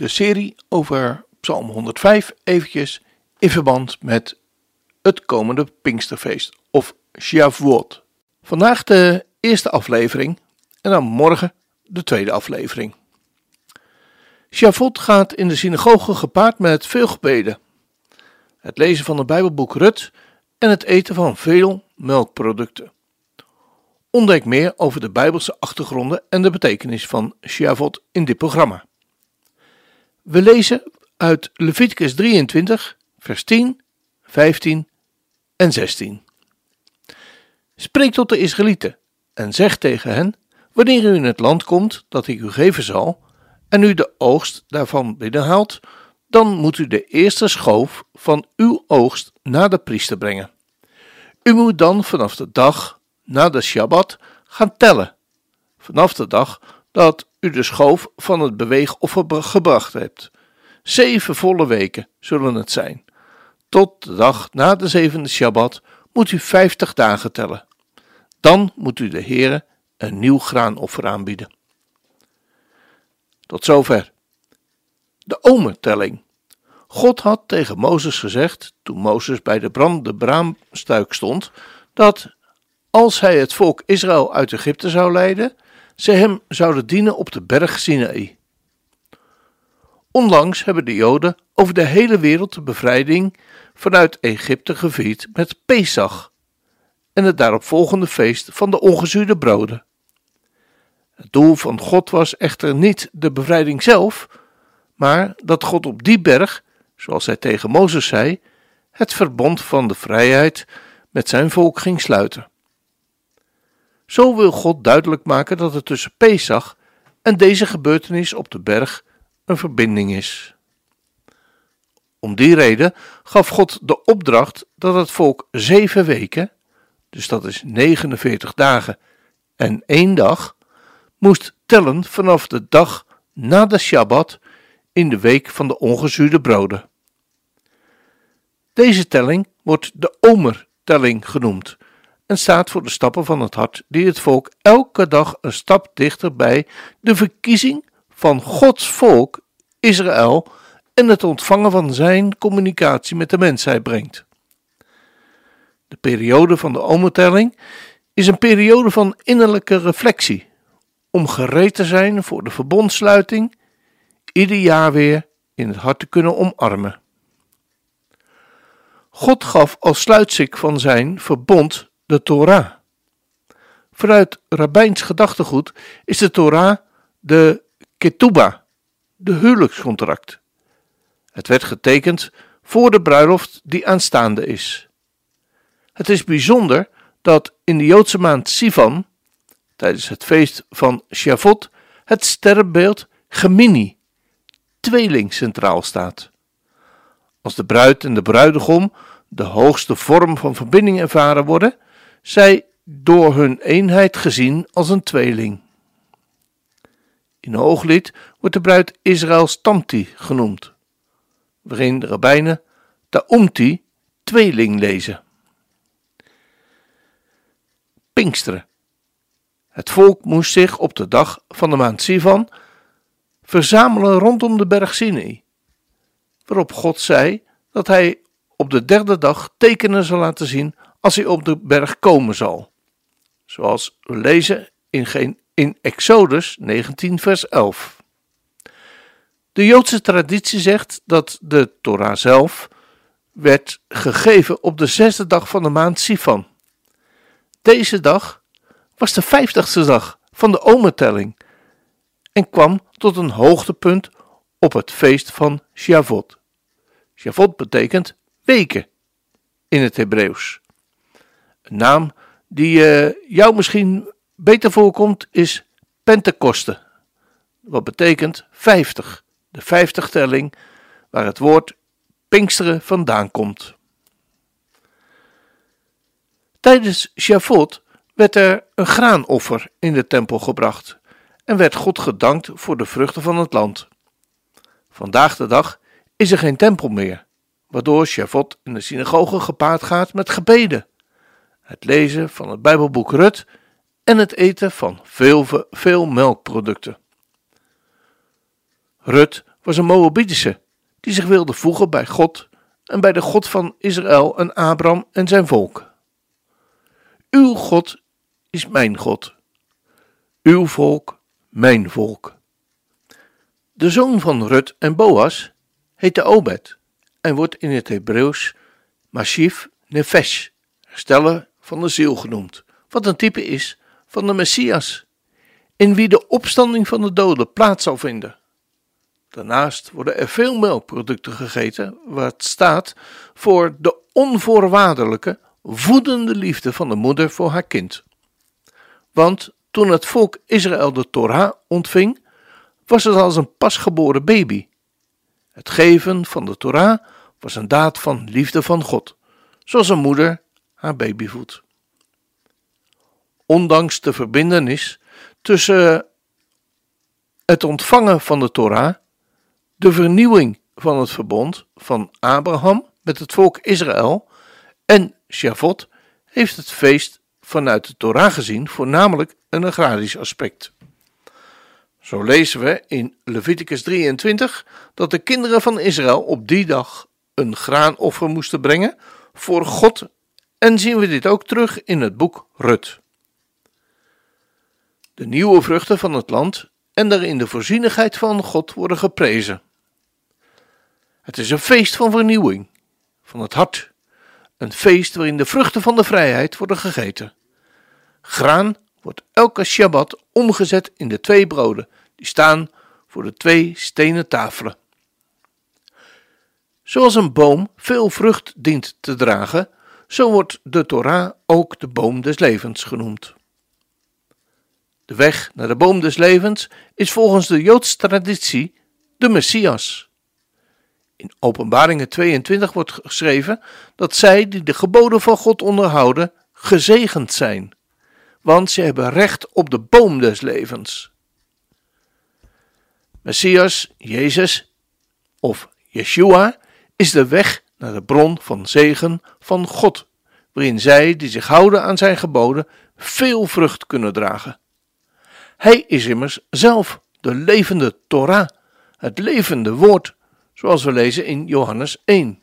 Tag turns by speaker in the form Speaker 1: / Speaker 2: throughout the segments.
Speaker 1: de serie over Psalm 105 eventjes in verband met het komende Pinksterfeest of Shavuot. Vandaag de eerste aflevering en dan morgen de tweede aflevering. Shavuot gaat in de synagoge gepaard met veel gebeden, het lezen van het Bijbelboek Rut en het eten van veel melkproducten. Ontdek meer over de Bijbelse achtergronden en de betekenis van Shavuot in dit programma. We lezen uit Leviticus 23, vers 10, 15 en 16. Spreek tot de Israëlieten en zeg tegen hen: Wanneer u in het land komt dat ik u geven zal, en u de oogst daarvan binnenhaalt, dan moet u de eerste schoof van uw oogst naar de priester brengen. U moet dan vanaf de dag na de Shabbat gaan tellen, vanaf de dag dat u de schoof van het beweegoffer gebracht hebt. Zeven volle weken zullen het zijn. Tot de dag na de zevende Shabbat moet u vijftig dagen tellen. Dan moet u de Heere een nieuw graanoffer aanbieden. Tot zover. De omertelling. God had tegen Mozes gezegd, toen Mozes bij de brandende braamstuik stond, dat als hij het volk Israël uit Egypte zou leiden, ze hem zouden dienen op de berg Sinaï. Onlangs hebben de Joden over de hele wereld de bevrijding vanuit Egypte gevierd met Pesach en het daaropvolgende feest van de ongezuurde broden. Het doel van God was echter niet de bevrijding zelf, maar dat God op die berg, zoals hij tegen Mozes zei, het verbond van de vrijheid met zijn volk ging sluiten. Zo wil God duidelijk maken dat er tussen Pesach en deze gebeurtenis op de berg een verbinding is. Om die reden gaf God de opdracht dat het volk zeven weken, dus dat is 49 dagen en één dag, moest tellen vanaf de dag na de Shabbat in de week van de ongezuurde broden. Deze telling wordt de Omertelling genoemd en staat voor de stappen van het hart die het volk elke dag een stap dichter bij de verkiezing van Gods volk Israël en het ontvangen van zijn communicatie met de mensheid brengt. De periode van de omertelling is een periode van innerlijke reflectie, om gereed te zijn voor de verbondsluiting, ieder jaar weer in het hart te kunnen omarmen. God gaf als sluitsik van zijn verbond de Torah. Vanuit rabbijns gedachtegoed is de Torah de ketubah, de huwelijkscontract. Het werd getekend voor de bruiloft die aanstaande is. Het is bijzonder dat in de Joodse maand Sivan, tijdens het feest van Shavuot, het sterrenbeeld Gemini, tweeling, centraal staat. Als de bruid en de bruidegom de hoogste vorm van verbinding ervaren worden, zij door hun eenheid gezien als een tweeling. In Hooglied wordt de bruid Israëls Tamti genoemd, waarin de rabbijnen Taumti tweeling lezen. Pinksteren. Het volk moest zich op de dag van de maand Sivan verzamelen rondom de berg Sinai, waarop God zei dat hij op de derde dag tekenen zal laten zien als hij op de berg komen zal. Zoals we lezen in, in Exodus 19, vers 11. De Joodse traditie zegt dat de Torah zelf werd gegeven op de zesde dag van de maand Sivan. Deze dag was de vijftigste dag van de omertelling en kwam tot een hoogtepunt op het feest van Shavuot. Shavuot betekent weken in het Hebreeuws. Naam die uh, jou misschien beter voorkomt is Pentecoste, wat betekent 50 de vijftigtelling, waar het woord Pinksteren vandaan komt. Tijdens Shavuot werd er een graanoffer in de tempel gebracht en werd God gedankt voor de vruchten van het land. Vandaag de dag is er geen tempel meer, waardoor Shavuot in de synagoge gepaard gaat met gebeden, het lezen van het Bijbelboek Rut en het eten van veel, veel melkproducten. Rut was een Moabitische die zich wilde voegen bij God en bij de God van Israël en Abraham en zijn volk. Uw God is mijn God, uw volk mijn volk. De zoon van Rut en Boas heette Obed en wordt in het Hebreeuws Mashif Nefesh, herstellen van de ziel genoemd, wat een type is van de Messias, in wie de opstanding van de doden plaats zal vinden. Daarnaast worden er veel melkproducten gegeten, wat staat voor de onvoorwaardelijke, voedende liefde van de moeder voor haar kind. Want toen het volk Israël de Torah ontving, was het als een pasgeboren baby. Het geven van de Torah was een daad van liefde van God, zoals een moeder haar baby voedt. Ondanks de verbindenis tussen het ontvangen van de Torah, de vernieuwing van het verbond van Abraham met het volk Israël en Shavuot, heeft het feest vanuit de Torah gezien voornamelijk een agrarisch aspect. Zo lezen we in Leviticus 23 dat de kinderen van Israël op die dag een graanoffer moesten brengen voor God en zien we dit ook terug in het boek Rut. De nieuwe vruchten van het land en daarin de voorzienigheid van God worden geprezen. Het is een feest van vernieuwing, van het hart, een feest waarin de vruchten van de vrijheid worden gegeten. Graan wordt elke Shabbat omgezet in de twee broden, die staan voor de twee stenen tafelen. Zoals een boom veel vrucht dient te dragen, zo wordt de Torah ook de boom des levens genoemd. De weg naar de boom des levens is volgens de Joodse traditie de Messias. In Openbaringen 22 wordt geschreven dat zij die de geboden van God onderhouden, gezegend zijn, want ze hebben recht op de boom des levens. Messias, Jezus of Yeshua is de weg naar de bron van zegen van God, waarin zij die zich houden aan zijn geboden veel vrucht kunnen dragen. Hij is immers zelf de levende Torah, het levende woord, zoals we lezen in Johannes 1.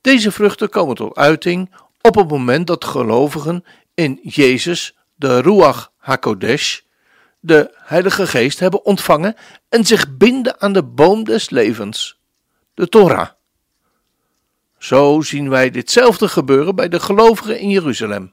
Speaker 1: Deze vruchten komen tot uiting op het moment dat gelovigen in Jezus, de Ruach HaKodesh, de Heilige Geest, hebben ontvangen en zich binden aan de boom des levens, de Torah. Zo zien wij ditzelfde gebeuren bij de gelovigen in Jeruzalem.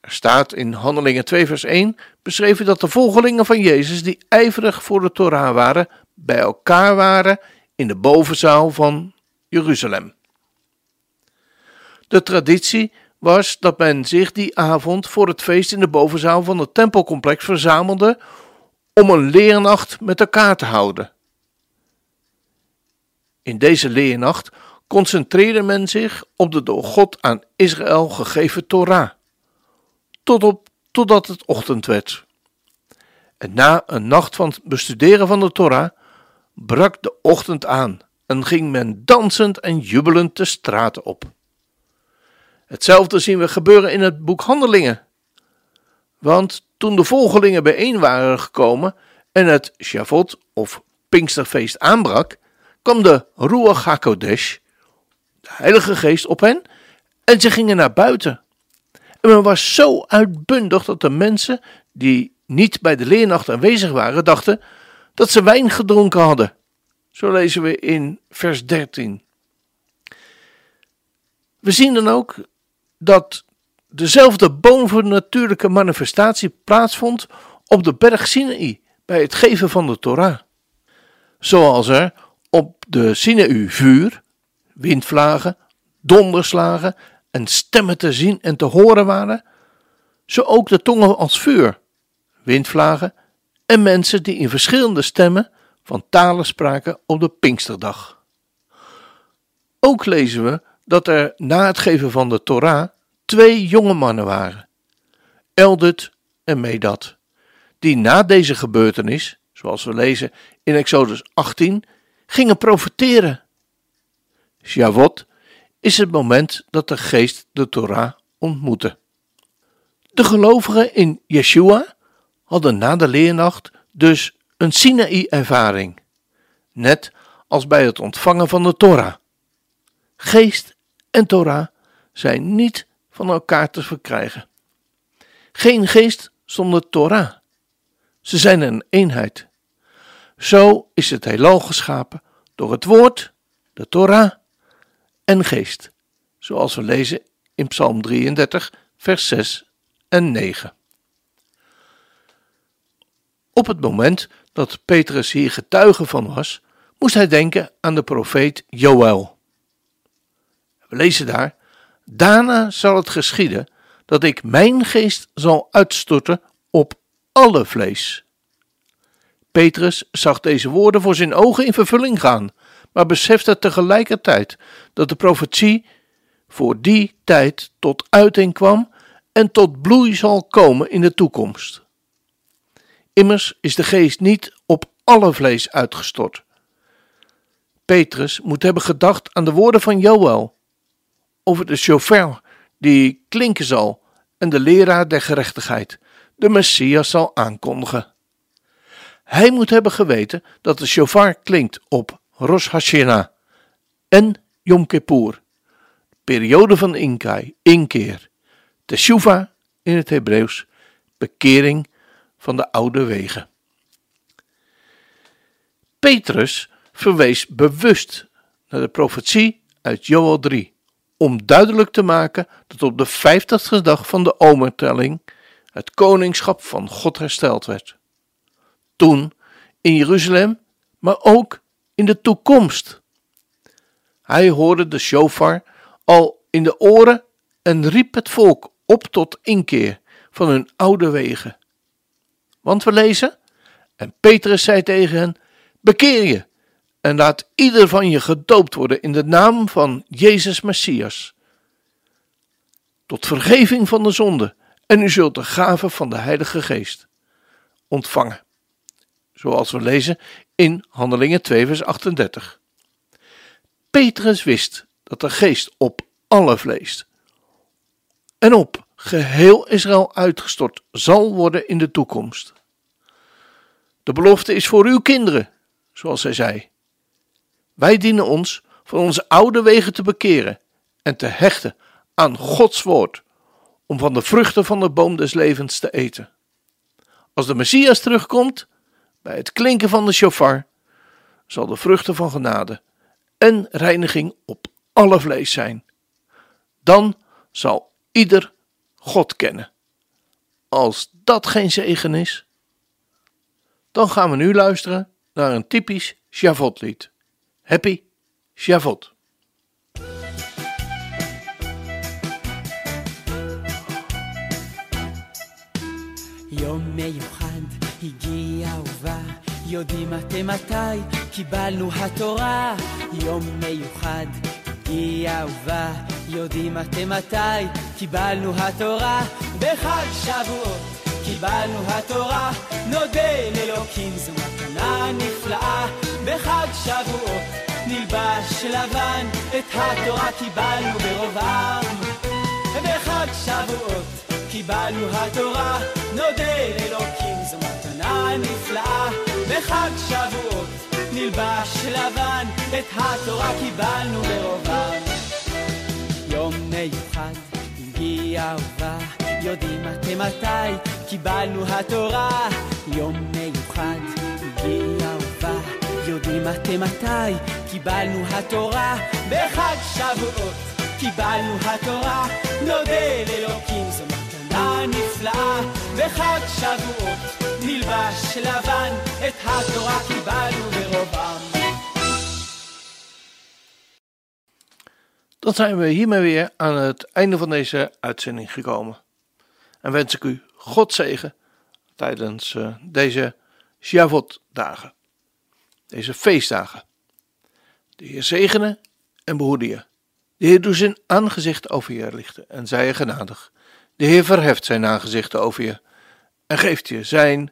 Speaker 1: Er staat in Handelingen 2 vers 1 beschreven dat de volgelingen van Jezus die ijverig voor de Torah waren, bij elkaar waren in de bovenzaal van Jeruzalem. De traditie was dat men zich die avond voor het feest in de bovenzaal van het tempelcomplex verzamelde om een leernacht met elkaar te houden. In deze leernacht concentreerde men zich op de door God aan Israël gegeven Torah, tot op, totdat het ochtend werd. En na een nacht van het bestuderen van de Torah brak de ochtend aan en ging men dansend en jubelend de straten op. Hetzelfde zien we gebeuren in het boek Handelingen. Want toen de volgelingen bijeen waren gekomen en het Shavuot of Pinksterfeest aanbrak, kwam de Ruach HaKodesh, de Heilige Geest, op hen en ze gingen naar buiten. En men was zo uitbundig dat de mensen die niet bij de leernacht aanwezig waren, dachten dat ze wijn gedronken hadden. Zo lezen we in vers 13. We zien dan ook dat dezelfde bovennatuurlijke manifestatie plaatsvond op de berg Sinaï bij het geven van de Torah. Zoals er op de Sinaï vuur, windvlagen, donderslagen en stemmen te zien en te horen waren, zo ook de tongen als vuur, windvlagen en mensen die in verschillende stemmen van talen spraken op de Pinksterdag. Ook lezen we dat er na het geven van de Torah twee jonge mannen waren, Eldut en Medad, die na deze gebeurtenis, zoals we lezen in Exodus 18, gingen profeteren. Shavot is het moment dat de geest de Torah ontmoette. De gelovigen in Yeshua hadden na de leernacht dus een Sinaï-ervaring, net als bij het ontvangen van de Torah. Geest en Torah zijn niet van elkaar te verkrijgen. Geen geest zonder Torah. Ze zijn een eenheid. Zo is het heelal geschapen door het woord, de Torah en geest, zoals we lezen in Psalm 33, vers 6 en 9. Op het moment dat Petrus hier getuige van was, moest hij denken aan de profeet Joël. We lezen daar: Daarna zal het geschieden dat ik mijn geest zal uitstorten op alle vlees. Petrus zag deze woorden voor zijn ogen in vervulling gaan, maar besefte tegelijkertijd dat de profetie voor die tijd tot uiting kwam en tot bloei zal komen in de toekomst. Immers is de geest niet op alle vlees uitgestort. Petrus moet hebben gedacht aan de woorden van Joël over de chauffeur die klinken zal en de leraar der gerechtigheid, de Messias zal aankondigen. Hij moet hebben geweten dat de shofar klinkt op Rosh Hashanah en Yom Kippur, periode van inkai, inkeer, teshuva in het Hebreeuws, bekering van de oude wegen. Petrus verwees bewust naar de profetie uit Joel 3, om duidelijk te maken dat op de vijftigste dag van de omertelling het koningschap van God hersteld werd. Toen in Jeruzalem, maar ook in de toekomst. Hij hoorde de shofar al in de oren en riep het volk op tot inkeer van hun oude wegen. Want we lezen, en Petrus zei tegen hen, bekeer je en laat ieder van je gedoopt worden in de naam van Jezus Messias. Tot vergeving van de zonde en u zult de gave van de Heilige Geest ontvangen. Zoals we lezen in Handelingen 2 vers 38. Petrus wist dat de geest op alle vlees en op geheel Israël uitgestort zal worden in de toekomst. De belofte is voor uw kinderen, zoals hij zei. Wij dienen ons van onze oude wegen te bekeren en te hechten aan Gods woord, om van de vruchten van de boom des levens te eten. Als de Messias terugkomt, bij het klinken van de shofar zal de vruchten van genade en reiniging op alle vlees zijn. Dan zal ieder God kennen. Als dat geen zegen is, dan gaan we nu luisteren naar een typisch Shavot-lied. Happy Shavot.
Speaker 2: הגיע ובא, יודעים אתם מתי קיבלנו התורה. יום מיוחד הגיע ובא, יודעים אתם מתי קיבלנו התורה. בחג שבועות קיבלנו התורה, נודה לאלוקים זו מתנה נפלאה. בחג שבועות נלבש לבן, את התורה קיבלנו ברוב עם. בחג שבועות קיבלנו התורה, נודה לאלוקים מתנה נפלאה. בחג שבועות נלבש לבן, את התורה קיבלנו ברובם. יום מיוחד הגיע ובא, יודעים אתם מתי קיבלנו התורה. יום מיוחד הגיע ובא, יודעים אתם מתי קיבלנו התורה. בחג שבועות קיבלנו התורה, נודה לאלוקים זו מתנה נפלאה. בחג שבועות נלבש לבן, את התורה קיבלנו ברובם.
Speaker 1: Dan zijn we hiermee weer aan het einde van deze uitzending gekomen. En wens ik u God zegen tijdens uh, deze Shavot-dagen. Deze feestdagen. De Heer zegene en behoede je. De Heer doet zijn aangezicht over je lichten en zij je genadig. De Heer verheft zijn aangezicht over je en geeft je zijn